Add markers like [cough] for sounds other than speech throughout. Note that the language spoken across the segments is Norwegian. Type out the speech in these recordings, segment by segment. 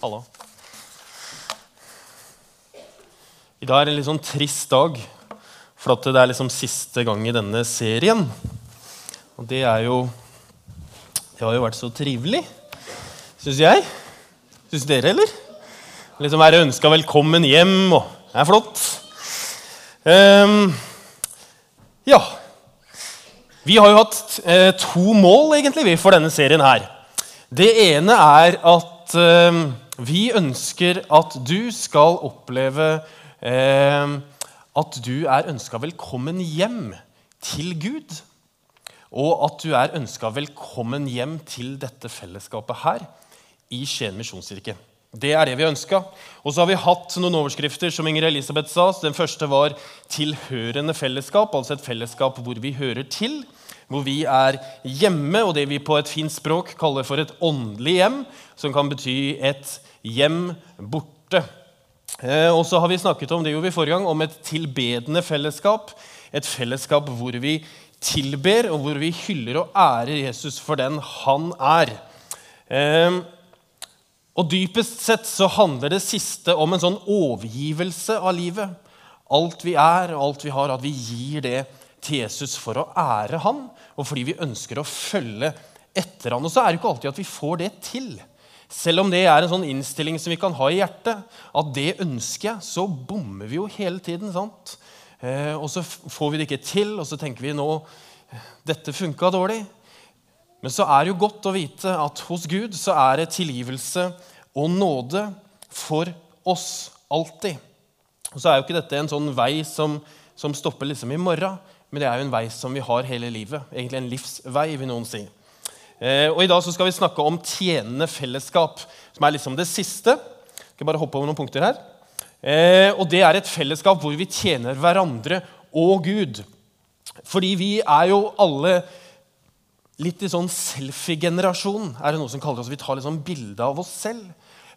Hallo. I dag er det en litt sånn trist dag, for det er liksom siste gang i denne serien. Og det er jo Det har jo vært så trivelig, syns jeg. Syns dere, eller? Liksom være ønska velkommen hjem, og det er flott. Um, ja. Vi har jo hatt eh, to mål egentlig for denne serien her. Det ene er at eh, vi ønsker at du skal oppleve eh, at du er ønska velkommen hjem til Gud. Og at du er ønska velkommen hjem til dette fellesskapet her i Skien misjonskirke. Det er det vi ønska. Og så har vi hatt noen overskrifter, som Inger Elisabeth sa. Den første var 'tilhørende fellesskap', altså et fellesskap hvor vi hører til. Hvor vi er hjemme, og det vi på et fint språk kaller for et åndelig hjem. Som kan bety et hjem borte. Eh, og så har vi snakket om det gjorde vi forrige gang, om et tilbedende fellesskap. Et fellesskap hvor vi tilber, og hvor vi hyller og ærer Jesus for den han er. Eh, og dypest sett så handler det siste om en sånn overgivelse av livet. Alt vi er og alt vi har, at vi gir det til Jesus for å ære han, og fordi vi ønsker å følge etter han. Og så er det ikke alltid at vi får det til. Selv om det er en sånn innstilling som vi kan ha i hjertet, at det ønsker jeg, så bommer vi jo hele tiden. sant? Eh, og så får vi det ikke til, og så tenker vi nå dette funka dårlig. Men så er det jo godt å vite at hos Gud så er det tilgivelse og nåde for oss alltid. Og så er jo ikke dette en sånn vei som, som stopper liksom i morgen, men det er jo en vei som vi har hele livet. Egentlig en livsvei, vil noen si. Eh, og I dag så skal vi snakke om tjenende fellesskap, som er liksom det siste. Jeg skal bare hoppe over noen punkter her. Eh, og Det er et fellesskap hvor vi tjener hverandre og Gud. Fordi vi er jo alle litt i sånn selfie-generasjon, er det noe som kaller oss. Vi tar litt sånn bilde av oss selv.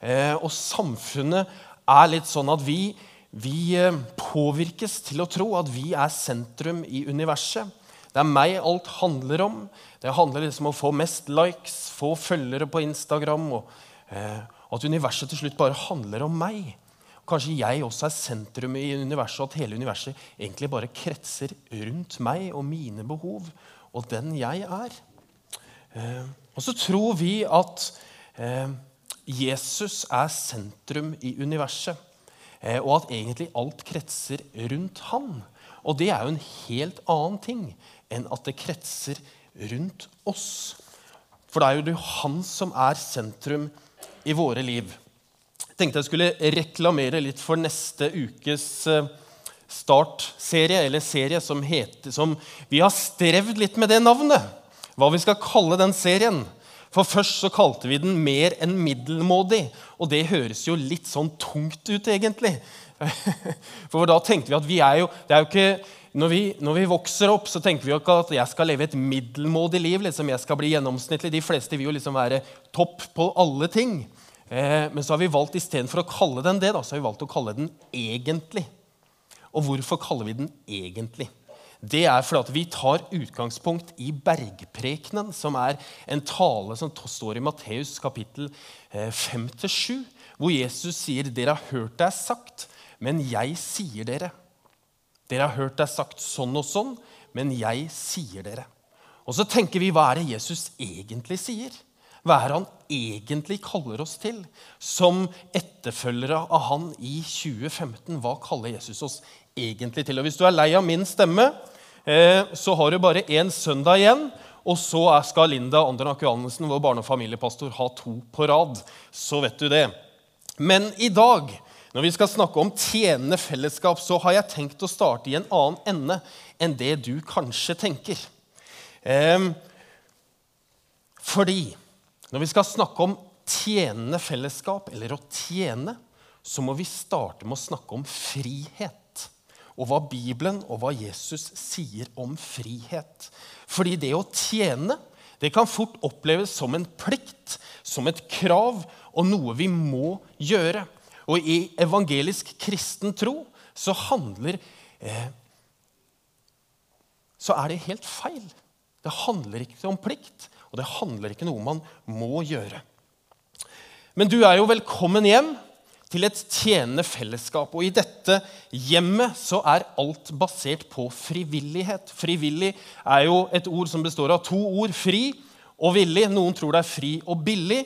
Eh, og samfunnet er litt sånn at vi, vi påvirkes til å tro at vi er sentrum i universet. Det er meg alt handler om. Det handler liksom om å få mest likes, få følgere på Instagram. og eh, At universet til slutt bare handler om meg. Kanskje jeg også er sentrum i universet, og at hele universet egentlig bare kretser rundt meg og mine behov og den jeg er. Eh, og så tror vi at eh, Jesus er sentrum i universet, eh, og at egentlig alt kretser rundt han. Og det er jo en helt annen ting enn at det kretser rundt oss. For det er jo han som er sentrum i våre liv. Jeg tenkte jeg skulle reklamere litt for neste ukes startserie, eller serie som heter som Vi har strevd litt med det navnet hva vi skal kalle den serien. For Først så kalte vi den 'Mer enn middelmådig'. Og det høres jo litt sånn tungt ut, egentlig. [laughs] For da tenkte vi at vi er jo, det er jo ikke, når vi, når vi, vokser opp, så tenker vi jo ikke at jeg skal leve et middelmådig liv. liksom Jeg skal bli gjennomsnittlig. De fleste vil jo liksom være topp på alle ting. Eh, men så har vi valgt istedenfor å kalle den det, da, så har vi valgt å kalle den egentlig. Og hvorfor kaller vi den egentlig? det er fordi vi tar utgangspunkt i bergprekenen, som er en tale som står i Matteus kapittel 5-7, eh, hvor Jesus sier, 'Dere har hørt det er sagt, men jeg sier dere.' 'Dere har hørt er sagt sånn og sånn, men jeg sier dere.' Og så tenker vi, hva er det Jesus egentlig sier? Hva er det han egentlig kaller oss til? Som etterfølgere av han i 2015, hva kaller Jesus oss egentlig til? Og Hvis du er lei av min stemme, Eh, så har du bare én søndag igjen. Og så skal Linda Andrenak Johannessen, vår barne- og familiepastor, ha to på rad. Så vet du det. Men i dag, når vi skal snakke om tjenende fellesskap, så har jeg tenkt å starte i en annen ende enn det du kanskje tenker. Eh, fordi når vi skal snakke om tjenende fellesskap, eller å tjene, så må vi starte med å snakke om frihet og hva Bibelen og hva Jesus sier om frihet. Fordi det å tjene det kan fort oppleves som en plikt, som et krav og noe vi må gjøre. Og i evangelisk kristen tro så handler eh, Så er det helt feil. Det handler ikke om plikt, og det handler ikke noe man må gjøre. Men du er jo velkommen hjem til et tjenende fellesskap. Og i dette hjemmet så er alt basert på frivillighet. Frivillig er jo et ord som består av to ord. Fri og villig. Noen tror det er fri og billig,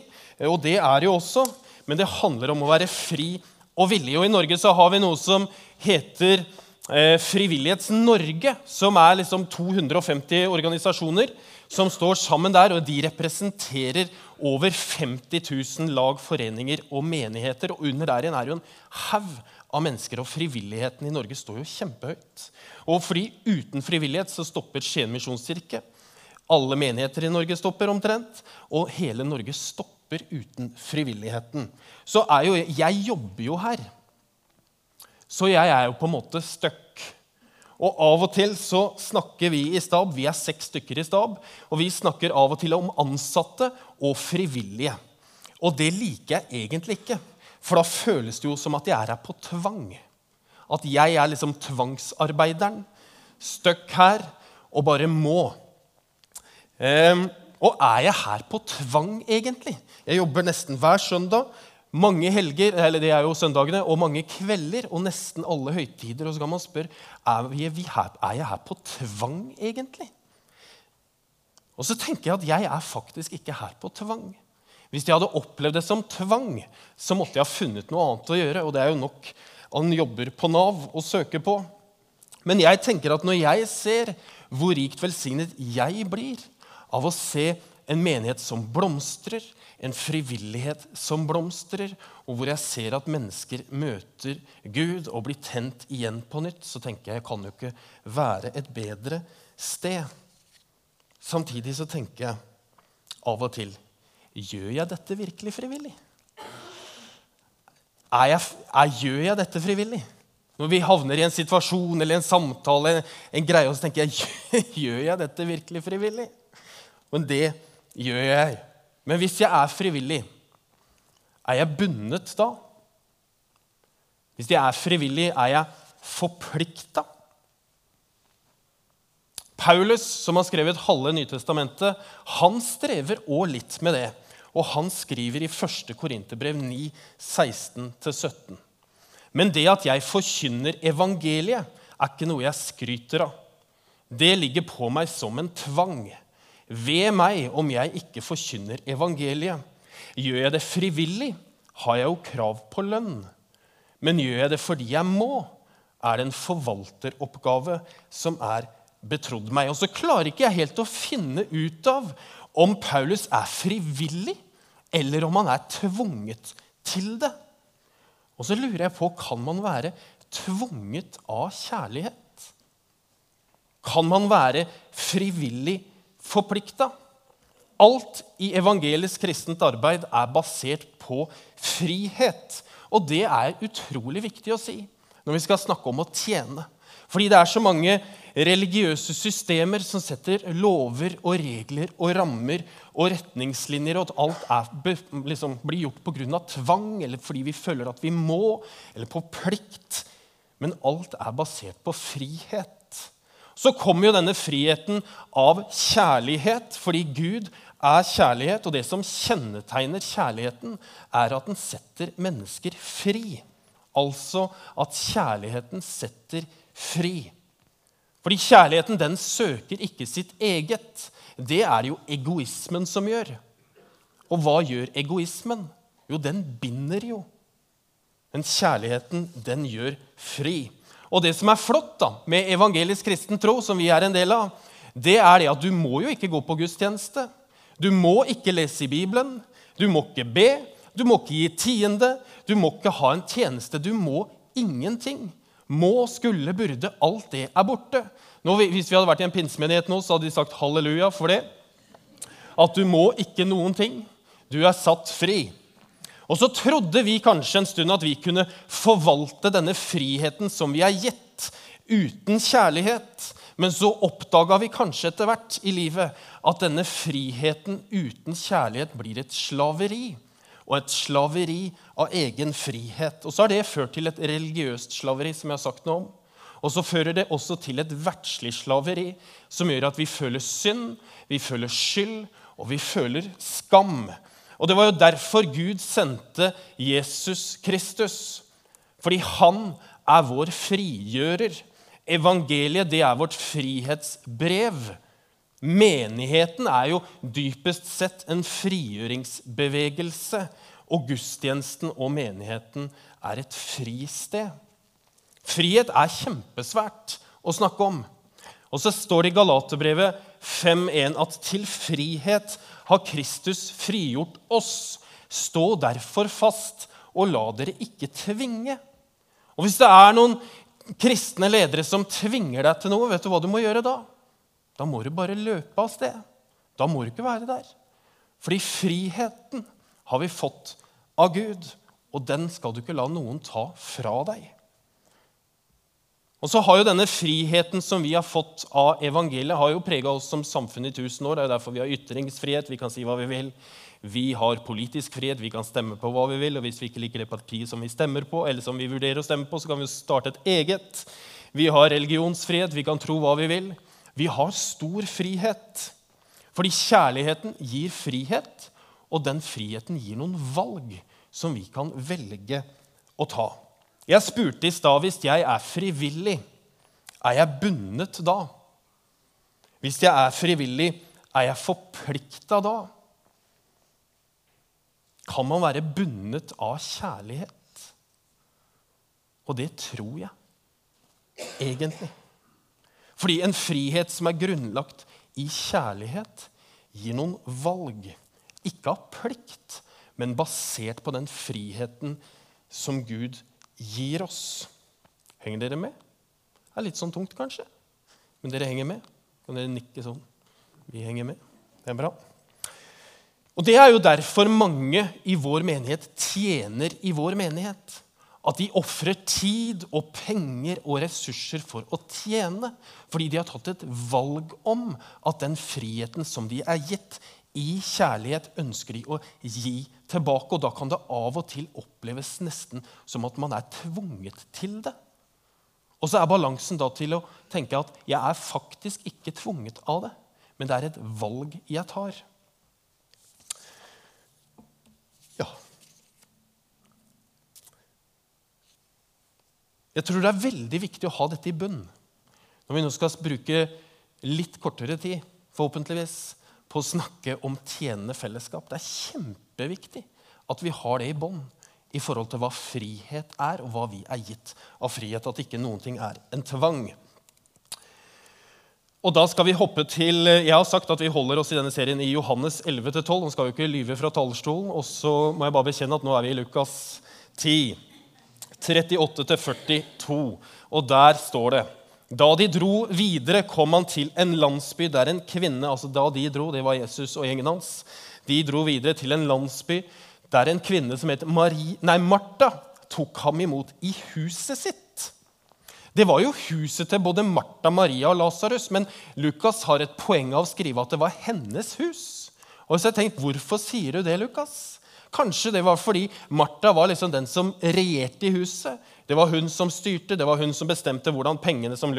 og det er jo også. Men det handler om å være fri og villig. Og i Norge så har vi noe som heter eh, Frivillighets Norge, som er liksom 250 organisasjoner som står sammen der, og de representerer over 50 000 lag, foreninger og menigheter. Og under der igjen er jo en haug av mennesker, og frivilligheten i Norge står jo kjempehøyt. Og fordi uten frivillighet så stopper Skien misjonskirke. Alle menigheter i Norge stopper omtrent, og hele Norge stopper uten frivilligheten. Så er jo Jeg jobber jo her, så jeg er jo på en måte stuck. Og Av og til så snakker vi i stab vi er seks stykker i stab, og vi snakker av og til om ansatte og frivillige. Og det liker jeg egentlig ikke, for da føles det jo som at jeg er her på tvang. At jeg er liksom tvangsarbeideren, stuck her og bare må. Um, og er jeg her på tvang, egentlig? Jeg jobber nesten hver søndag mange helger, eller det er jo søndagene, og mange kvelder og nesten alle høytider. Og så kan man spørre er, vi, her, er jeg her på tvang, egentlig. Og så tenker jeg at jeg er faktisk ikke her på tvang. Hvis jeg hadde opplevd det som tvang, så måtte jeg ha funnet noe annet å gjøre. Og det er jo nok han jobber på Nav og søker på. Men jeg tenker at når jeg ser hvor rikt velsignet jeg blir av å se en menighet som blomstrer, en frivillighet som blomstrer, og hvor jeg ser at mennesker møter Gud og blir tent igjen på nytt, så tenker jeg jeg kan jo ikke være et bedre sted. Samtidig så tenker jeg av og til Gjør jeg dette virkelig frivillig? Er jeg, er, gjør jeg dette frivillig? Når vi havner i en situasjon eller en samtale, en greie, så tenker jeg [laughs] gjør jeg dette virkelig frivillig? Men det gjør jeg. Men hvis jeg er frivillig, er jeg bundet da? Hvis jeg er frivillig, er jeg forplikta? Paulus, som har skrevet halve Nytestamentet, han strever òg litt med det. Og han skriver i 1. Korinterbrev 9, 16-17. Men det at jeg forkynner evangeliet, er ikke noe jeg skryter av. Det ligger på meg som en tvang. Ved meg om jeg ikke forkynner evangeliet. Gjør jeg det frivillig, har jeg jo krav på lønn. Men gjør jeg det fordi jeg må, er det en forvalteroppgave som er betrodd meg. Og så klarer ikke jeg helt å finne ut av om Paulus er frivillig, eller om han er tvunget til det. Og så lurer jeg på kan man være tvunget av kjærlighet. Kan man være frivillig forplikta. Alt i evangelisk kristent arbeid er basert på frihet. Og det er utrolig viktig å si når vi skal snakke om å tjene. Fordi det er så mange religiøse systemer som setter lover og regler og rammer og retningslinjer, og at alt er, liksom, blir gjort pga. tvang eller fordi vi føler at vi må, eller på plikt. Men alt er basert på frihet så kommer jo denne friheten av kjærlighet, fordi Gud er kjærlighet. Og det som kjennetegner kjærligheten, er at den setter mennesker fri. Altså at kjærligheten setter fri. Fordi kjærligheten den søker ikke sitt eget. Det er jo egoismen som gjør. Og hva gjør egoismen? Jo, den binder jo. Men kjærligheten, den gjør fri. Og det som er flott da, med evangelisk kristen tro, som vi er en del av, det er det at du må jo ikke gå på gudstjeneste. Du må ikke lese i Bibelen. Du må ikke be. Du må ikke gi tiende. Du må ikke ha en tjeneste. Du må ingenting. Må, skulle, burde. Alt det er borte. Nå, hvis vi hadde vært i en pinsemenighet nå, så hadde de sagt halleluja for det. At du må ikke noen ting. Du er satt fri. Og så trodde vi kanskje en stund at vi kunne forvalte denne friheten som vi er gitt, uten kjærlighet. Men så oppdaga vi kanskje etter hvert i livet at denne friheten uten kjærlighet blir et slaveri. Og et slaveri av egen frihet. Og så har det ført til et religiøst slaveri, som jeg har sagt noe om. Og så fører det også til et verdslig slaveri, som gjør at vi føler synd, vi føler skyld, og vi føler skam. Og det var jo derfor Gud sendte Jesus Kristus. Fordi han er vår frigjører. Evangeliet det er vårt frihetsbrev. Menigheten er jo dypest sett en frigjøringsbevegelse. Og gudstjenesten og menigheten er et fristed. Frihet er kjempesvært å snakke om. Og så står det i Galaterbrevet 5.1 at til frihet har Kristus frigjort oss. Stå derfor fast, og la dere ikke tvinge. Og Hvis det er noen kristne ledere som tvinger deg til noe, vet du hva du må gjøre da? Da må du bare løpe av sted. Da må du ikke være der. Fordi friheten har vi fått av Gud, og den skal du ikke la noen ta fra deg. Og så har jo denne Friheten som vi har fått av evangeliet, har jo prega oss som samfunn i tusen år. Det er jo derfor vi har ytringsfrihet. Vi kan si hva vi vil. Vi har politisk frihet. Vi kan stemme på hva vi vil. Og hvis vi ikke liker det partiet som vi stemmer på, eller som vi vurderer å stemme på, så kan vi starte et eget. Vi har religionsfrihet. Vi kan tro hva vi vil. Vi har stor frihet. Fordi kjærligheten gir frihet, og den friheten gir noen valg som vi kan velge å ta. Jeg spurte i stad hvis jeg er frivillig, er jeg bundet da? Hvis jeg er frivillig, er jeg forplikta da? Kan man være bundet av kjærlighet? Og det tror jeg, egentlig. Fordi en frihet som er grunnlagt i kjærlighet, gir noen valg. Ikke av plikt, men basert på den friheten som Gud gir gir oss. Henger dere med? Det er litt sånn tungt, kanskje. Men dere henger med. Kan dere nikke sånn? Vi henger med. Det er bra. Og Det er jo derfor mange i vår menighet tjener i vår menighet. At de ofrer tid og penger og ressurser for å tjene. Fordi de har tatt et valg om at den friheten som de er gitt, i kjærlighet ønsker de å gi tilbake. Og da kan det av og til oppleves nesten som at man er tvunget til det. Og så er balansen da til å tenke at jeg er faktisk ikke tvunget av det, men det er et valg jeg tar. Ja. Jeg tror det er veldig viktig å ha dette i bunn når vi nå skal bruke litt kortere tid, forhåpentligvis, på å snakke om tjenende fellesskap. Det er kjempeviktig at vi har det i bånd i forhold til hva frihet er, og hva vi er gitt av frihet. At ikke noen ting er en tvang. Og da skal vi hoppe til, Jeg har sagt at vi holder oss i denne serien i Johannes 11-12. Nå skal vi ikke lyve fra talerstolen. Og så må jeg bare bekjenne at nå er vi i Lukas 10, 38-42. Og der står det da de dro videre, kom han til en landsby der en kvinne altså Da de dro, det var Jesus og gjengen hans. De dro videre til en landsby der en kvinne som het Marie, nei, Martha, tok ham imot i huset sitt. Det var jo huset til både Martha, Maria og Lasarus, men Lukas har et poeng av å skrive at det var hennes hus. Og så har jeg tenkt, Hvorfor sier du det, Lukas? Kanskje det var fordi Martha var liksom den som regjerte i huset. Det var hun som styrte, det var hun som bestemte hvordan pengene som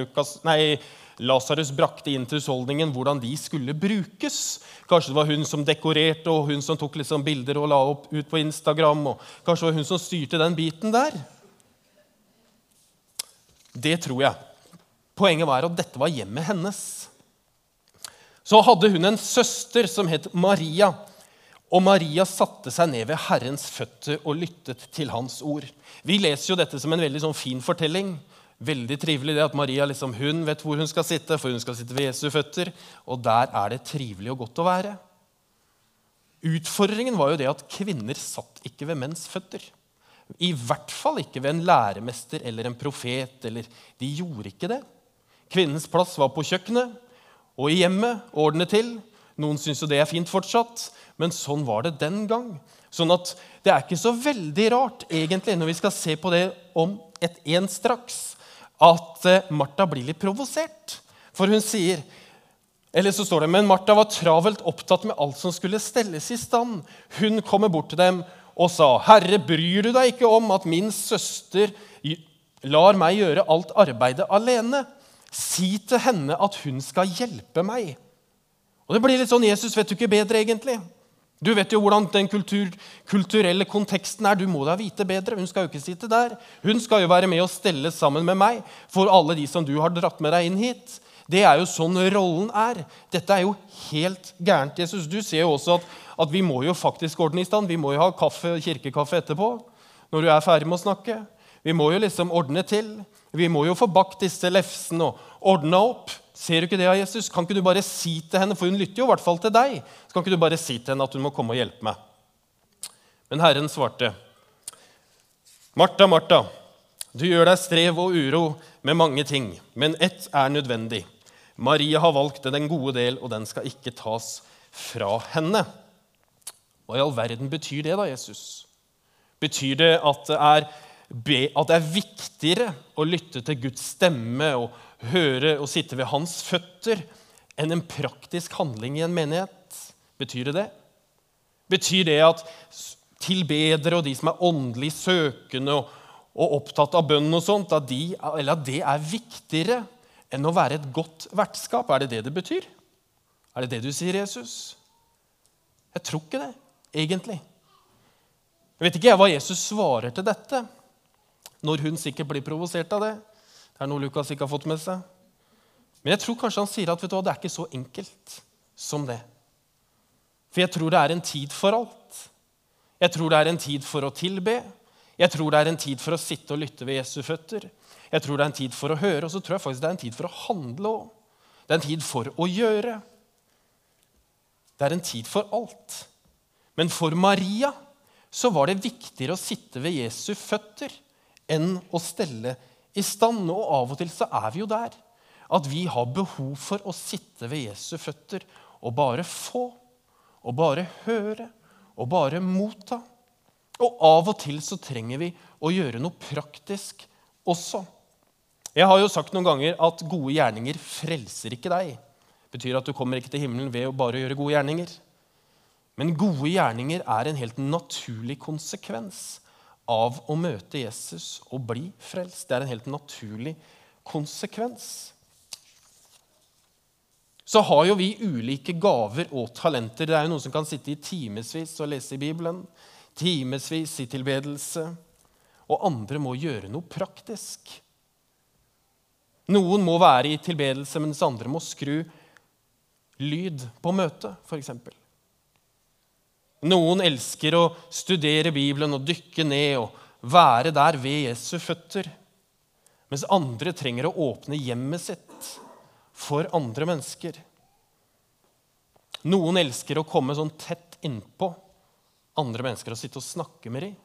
Lasarus brakte inn til husholdningen, hvordan de skulle brukes. Kanskje det var hun som dekorerte, og hun som tok liksom bilder og la opp ut på Instagram. og Kanskje det var hun som styrte den biten der. Det tror jeg. Poenget var at dette var hjemmet hennes. Så hadde hun en søster som het Maria. Og Maria satte seg ned ved Herrens føtter og lyttet til hans ord. Vi leser jo dette som en veldig sånn fin fortelling. Veldig trivelig det at Maria liksom, hun vet hvor hun skal sitte, for hun skal sitte ved Jesu føtter. Og der er det trivelig og godt å være. Utfordringen var jo det at kvinner satt ikke ved menns føtter. I hvert fall ikke ved en læremester eller en profet. eller De gjorde ikke det. Kvinnens plass var på kjøkkenet og i hjemmet. Ordne til. Noen syns jo det er fint fortsatt, men sånn var det den gang. Sånn at det er ikke så veldig rart, egentlig, når vi skal se på det om et en straks, at eh, Martha blir litt provosert. For hun sier eller så står det, Men Martha var travelt opptatt med alt som skulle stelles i stand. Hun kommer bort til dem og sa, 'Herre, bryr du deg ikke om at min søster lar meg gjøre alt arbeidet alene?' 'Si til henne at hun skal hjelpe meg.' Og det blir litt sånn Jesus vet du ikke bedre, egentlig. Du vet jo hvordan den kultur, kulturelle konteksten er. Du må da vite bedre. Hun skal jo ikke sitte der. Hun skal jo være med og stelle sammen med meg for alle de som du har dratt med deg inn hit. Det er jo sånn rollen er. Dette er jo helt gærent. Jesus, Du ser jo også at, at vi må jo faktisk ordne i stand. Vi må jo ha kaffe, kirkekaffe etterpå når du er ferdig med å snakke. Vi må jo liksom ordne til. Vi må jo få bakt disse lefsene og ordna opp. Ser du ikke det av Jesus? Kan ikke du bare si til henne, for hun lytter jo i hvert fall til deg, så kan ikke du bare si til henne at hun må komme og hjelpe meg? Men Herren svarte, Martha, Martha, du gjør deg strev og uro med mange ting, men ett er nødvendig. Maria har valgt den gode del, og den skal ikke tas fra henne. Hva i all verden betyr det, da, Jesus? Betyr det at det er, at det er viktigere å lytte til Guds stemme og høre og sitte ved hans føtter enn en praktisk handling i en menighet? Betyr det det? Betyr det at tilbedere og de som er åndelig søkende og, og opptatt av bønn, og sånt, at, de, at det er viktigere enn å være et godt vertskap? Er det det det betyr? Er det det du sier, Jesus? Jeg tror ikke det, egentlig. Jeg vet ikke jeg hva Jesus svarer til dette, når hun sikkert blir provosert av det. Det er noe Lukas ikke har fått med seg. Men jeg tror kanskje han sier at vet du hva, det er ikke så enkelt som det. For jeg tror det er en tid for alt. Jeg tror det er en tid for å tilbe. Jeg tror det er en tid for å sitte og lytte ved Jesu føtter. Jeg tror det er en tid for å høre, og så tror jeg faktisk det er en tid for å handle òg. Det er en tid for å gjøre. Det er en tid for alt. Men for Maria så var det viktigere å sitte ved Jesu føtter enn å stelle i stand. Og av og til så er vi jo der at vi har behov for å sitte ved Jesu føtter og bare få, og bare høre, og bare motta. Og av og til så trenger vi å gjøre noe praktisk også. Jeg har jo sagt noen ganger at gode gjerninger frelser ikke deg. Det betyr at du kommer ikke til himmelen ved å bare gjøre gode gjerninger. Men gode gjerninger er en helt naturlig konsekvens av å møte Jesus og bli frelst. Det er en helt naturlig konsekvens. Så har jo vi ulike gaver og talenter. Det er jo noen som kan sitte i timevis og lese i Bibelen, timevis i tilbedelse, og andre må gjøre noe praktisk. Noen må være i tilbedelse, mens andre må skru lyd på møtet, f.eks. Noen elsker å studere Bibelen og dykke ned og være der ved Jesu føtter. Mens andre trenger å åpne hjemmet sitt for andre mennesker. Noen elsker å komme sånn tett innpå andre mennesker og sitte og snakke med dem.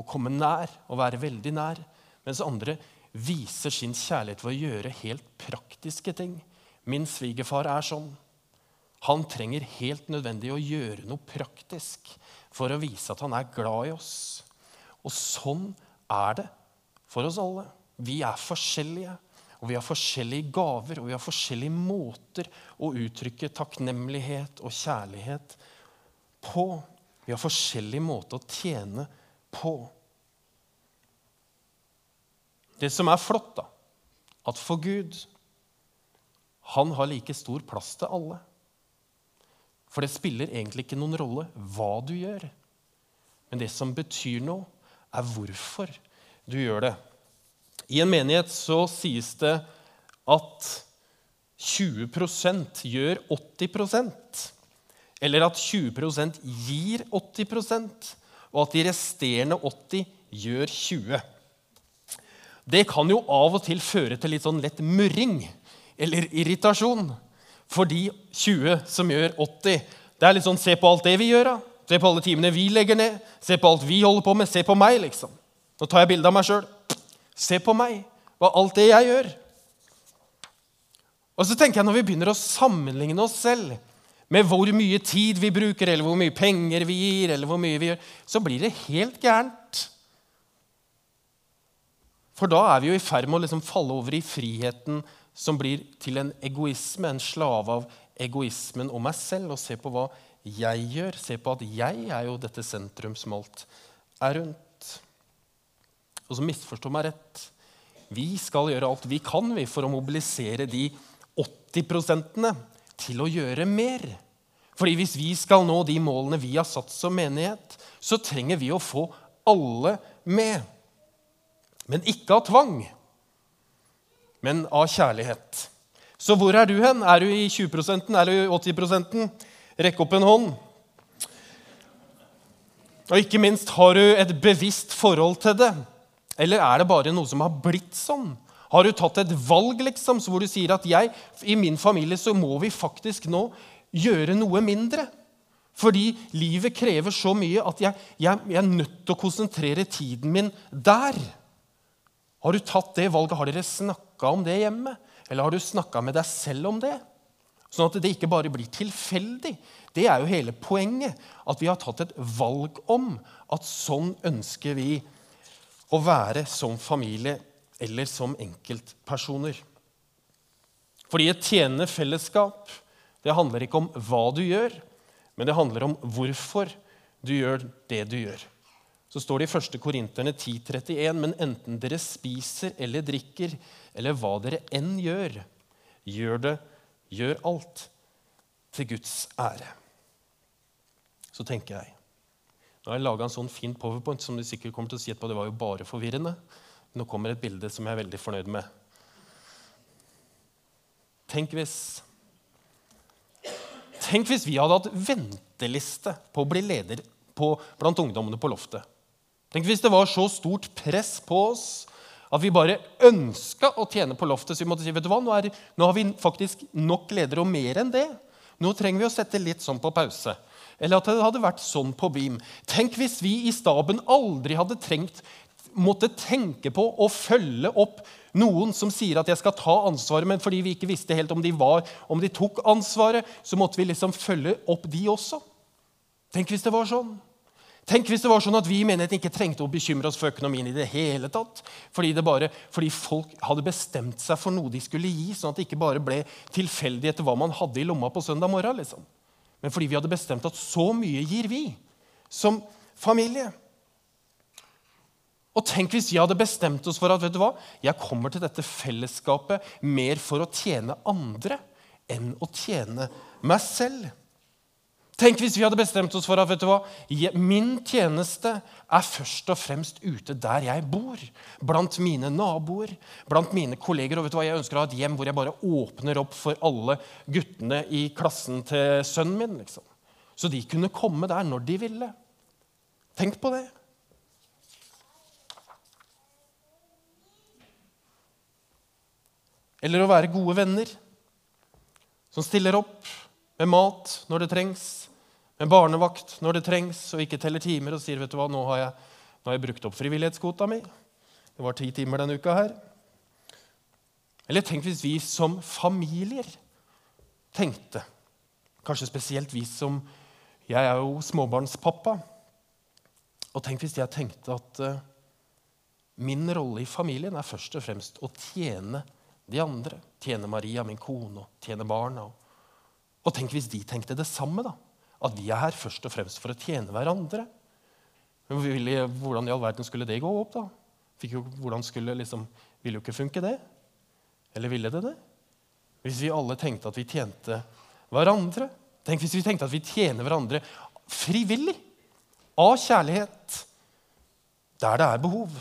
Og komme nær og være veldig nær. Mens andre viser sin kjærlighet ved å gjøre helt praktiske ting. Min svigerfar er sånn. Han trenger helt nødvendig å gjøre noe praktisk for å vise at han er glad i oss. Og sånn er det for oss alle. Vi er forskjellige, og vi har forskjellige gaver og vi har forskjellige måter å uttrykke takknemlighet og kjærlighet på. Vi har forskjellige måter å tjene på. Det som er flott, da, at for Gud Han har like stor plass til alle. For det spiller egentlig ikke noen rolle hva du gjør. Men det som betyr noe, er hvorfor du gjør det. I en menighet så sies det at 20% gjør 80% Eller at 20% gir 80% og at de resterende 80 gjør 20 Det kan jo av og til føre til litt sånn lett murring eller irritasjon. For de 20 som gjør 80, det er litt sånn Se på alt det vi gjør, da. Se på alle timene vi legger ned. Se på alt vi holder på med. Se på meg, liksom. Nå tar jeg bilde av meg sjøl. Se på meg. Hva alt det jeg gjør. Og så tenker jeg Når vi begynner å sammenligne oss selv med hvor mye tid vi bruker, eller hvor mye penger vi gir, eller hvor mye vi gjør, så blir det helt gærent. For da er vi jo i ferd med å liksom falle over i friheten som blir til en egoisme, en slave av egoismen og meg selv, og se på hva jeg gjør. Se på at jeg er jo dette sentrum som alt er rundt. Og så misforstå meg rett. Vi skal gjøre alt vi kan vi, for å mobilisere de 80% til å gjøre mer. Fordi hvis vi skal nå de målene vi har satt som menighet, så trenger vi å få alle med. Men ikke av tvang, men av kjærlighet. Så hvor er du hen? Er du i 20 Er du i 80 Rekk opp en hånd. Og ikke minst, har du et bevisst forhold til det? Eller er det bare noe som har blitt sånn? Har du tatt et valg liksom, hvor du sier at jeg, i min familie så må vi faktisk nå gjøre noe mindre? Fordi livet krever så mye at jeg, jeg, jeg er nødt til å konsentrere tiden min der. Har du tatt det valget? Har dere snakka om det hjemme? Eller har du snakka med deg selv om det? Sånn at det ikke bare blir tilfeldig. Det er jo hele poenget. At vi har tatt et valg om at sånn ønsker vi å være som familie eller som enkeltpersoner. Fordi et tjenende fellesskap det handler ikke om hva du gjør, men det handler om hvorfor du gjør det du gjør. Så står det i 1. Korinterne 10,31.: Men enten dere spiser eller drikker, eller hva dere enn gjør, gjør det, gjør alt til Guds ære. Så tenker jeg Nå har jeg laga en sånn fin powerpoint som du sikkert kommer til å si etterpå. Det var jo bare forvirrende. Nå kommer et bilde som jeg er veldig fornøyd med. Tenk hvis Tenk hvis vi hadde hatt venteliste på å bli leder på, blant ungdommene på loftet. Tenk hvis det var så stort press på oss at vi bare ønska å tjene på loftet. Så vi måtte si vet du hva, nå, er, nå har vi faktisk nok ledere, og mer enn det. Nå trenger vi å sette litt sånn på pause. Eller at det hadde vært sånn på BIM. Tenk hvis vi i staben aldri hadde trengt måtte tenke på å følge opp noen som sier at jeg skal ta ansvaret, men fordi vi ikke visste helt om de var, om de tok ansvaret, så måtte vi liksom følge opp de også. Tenk hvis det var sånn. Tenk hvis det var sånn at vi i menigheten ikke trengte å bekymre oss for økonomien i det hele tatt. Fordi, bare, fordi folk hadde bestemt seg for noe de skulle gi, sånn at det ikke bare ble tilfeldig etter hva man hadde i lomma på søndag morgen. Liksom. Men fordi vi hadde bestemt at så mye gir vi som familie. Og tenk hvis vi hadde bestemt oss for at vet du hva, jeg kommer til dette fellesskapet mer for å tjene andre enn å tjene meg selv. Tenk hvis vi hadde bestemt oss for at vet du hva, min tjeneste er først og fremst ute der jeg bor. Blant mine naboer, blant mine kolleger. Og vet du hva, jeg ønsker å ha et hjem hvor jeg bare åpner opp for alle guttene i klassen til sønnen min. liksom. Så de kunne komme der når de ville. Tenk på det. Eller å være gode venner som stiller opp med mat når det trengs, med barnevakt når det trengs, og ikke teller timer og sier vet du hva, nå har jeg, nå har jeg brukt opp frivillighetskvota mi. Det var ti timer denne uka her. Eller tenk hvis vi som familier tenkte, kanskje spesielt vi som Jeg er jo småbarnspappa. Og tenk hvis jeg tenkte at uh, min rolle i familien er først og fremst å tjene de andre. Tjene Maria, min kone, og tjene barna. Og tenk hvis de tenkte det samme. da, At vi er her først og fremst for å tjene hverandre. Men Hvordan i all verden skulle det gå opp? da? Jo, hvordan skulle liksom, Ville jo ikke funke, det. Eller ville det det? Hvis vi alle tenkte at vi tjente hverandre. Tenk hvis vi tenkte at vi tjener hverandre frivillig. Av kjærlighet. Der det er behov.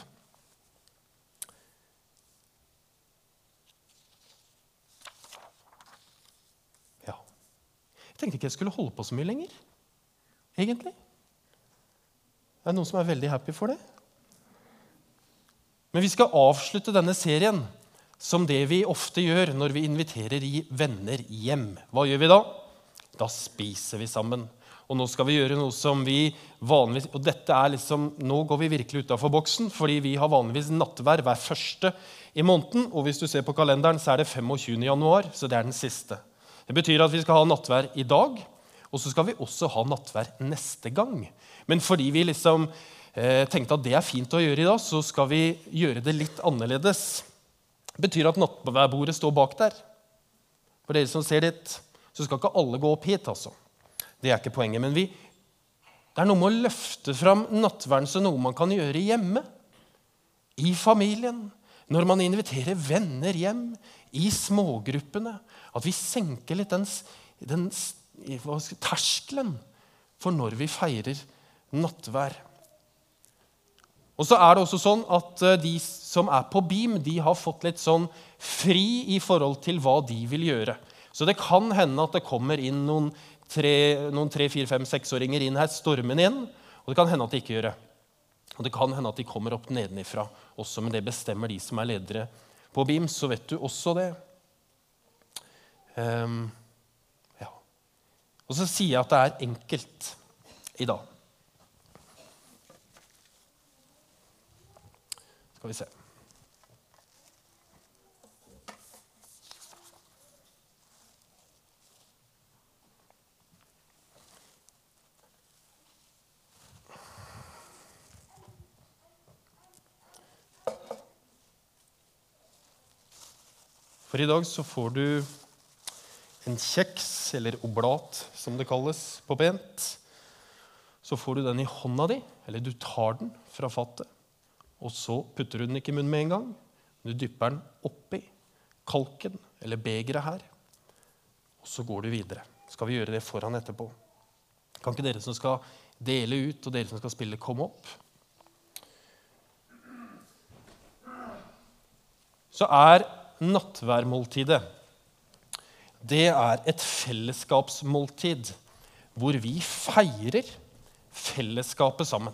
Tenkte ikke jeg skulle holde på så mye lenger. Egentlig. Er det noen som er veldig happy for det? Men vi skal avslutte denne serien som det vi ofte gjør når vi inviterer venner hjem. Hva gjør vi da? Da spiser vi sammen. Og nå skal vi gjøre noe som vi vanligvis Og dette er liksom, nå går vi virkelig utafor boksen, fordi vi har vanligvis nattvær hver første i måneden. Og hvis du ser på kalenderen, så er det 25. januar, så det er den siste. Det betyr at vi skal ha nattvær i dag, og så skal vi også ha nattvær neste gang. Men fordi vi liksom eh, tenkte at det er fint å gjøre i dag, så skal vi gjøre det litt annerledes. Det betyr at nattværbordet står bak der. For dere som ser dit, så skal ikke alle gå opp hit. altså. Det er ikke poenget. Men vi, det er noe med å løfte fram nattverden som noe man kan gjøre hjemme. I familien. Når man inviterer venner hjem. I smågruppene. At vi senker litt den, den terskelen for når vi feirer nattvær. Og så er det også sånn at eh, De som er på BIM, de har fått litt sånn fri i forhold til hva de vil gjøre. Så det kan hende at det kommer inn noen tre, noen tre fire, fem, seksåringer inn her stormende inn. Og det kan hende at de ikke gjør det. Og det kan hende at de kommer opp nedenifra også, men det bestemmer de som er ledere på BIM. Så vet du også det. Um, ja. Og så sier jeg at det er enkelt i dag. Skal vi se. For i dag så får du en kjeks, eller oblat som det kalles på pent. Så får du den i hånda di, eller du tar den fra fattet. Og så putter du den ikke i munnen med en gang. Du dypper den oppi kalken eller begeret her. Og så går du videre. Skal vi gjøre det foran etterpå? Kan ikke dere som skal dele ut, og dere som skal spille, komme opp? Så er nattværmåltidet det er et fellesskapsmåltid hvor vi feirer fellesskapet sammen.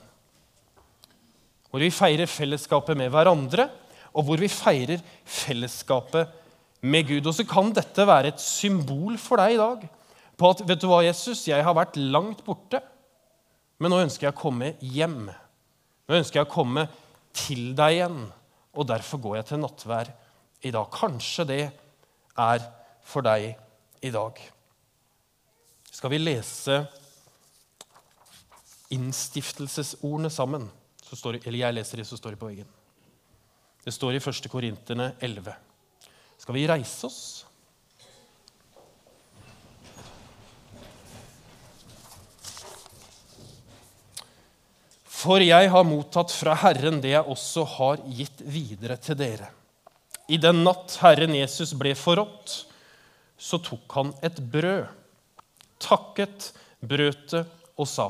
Hvor vi feirer fellesskapet med hverandre, og hvor vi feirer fellesskapet med Gud. Og så kan dette være et symbol for deg i dag på at vet du hva, Jesus, jeg har vært langt borte, men nå ønsker jeg å komme hjem. Nå ønsker jeg å komme til deg igjen, og derfor går jeg til nattvær i dag. Kanskje det er for deg i dag. Skal vi lese innstiftelsesordene sammen? det, eller jeg leser det, så står det på veggen. Det står i 1. Korinterne 11. Skal vi reise oss? For jeg har mottatt fra Herren det jeg også har gitt videre til dere. I den natt Herren Jesus ble forrådt, så tok han et brød, takket, brøt det og sa:"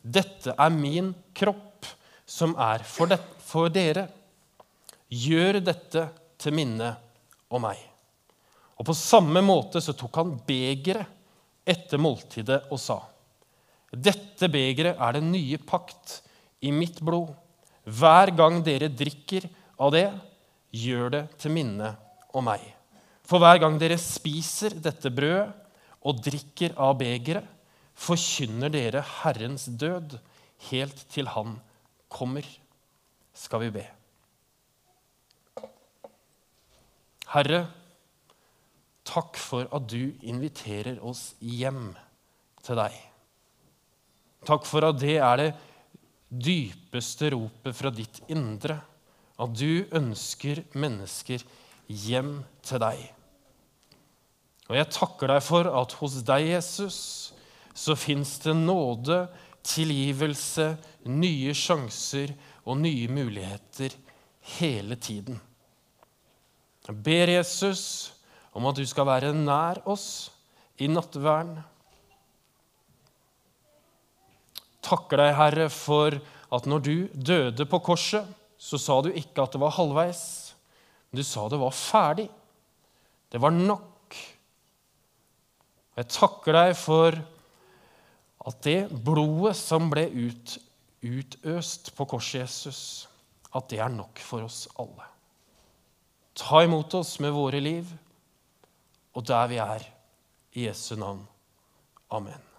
Dette er min kropp som er for, det, for dere. Gjør dette til minne om meg. Og På samme måte så tok han begeret etter måltidet og sa.: Dette begeret er den nye pakt i mitt blod. Hver gang dere drikker av det, gjør det til minne om meg. For hver gang dere spiser dette brødet og drikker av begeret, forkynner dere Herrens død helt til Han kommer, skal vi be. Herre, takk for at du inviterer oss hjem til deg. Takk for at det er det dypeste ropet fra ditt indre. At du ønsker mennesker hjem til deg. Og jeg takker deg for at hos deg, Jesus, så fins det nåde, tilgivelse, nye sjanser og nye muligheter hele tiden. Jeg ber Jesus om at du skal være nær oss i nattverden. Takker deg, Herre, for at når du døde på korset, så sa du ikke at det var halvveis. Men du sa det var ferdig. Det var nok. Jeg takker deg for at det blodet som ble ut, utøst på korset Jesus, at det er nok for oss alle. Ta imot oss med våre liv, og der vi er, i Jesu navn. Amen.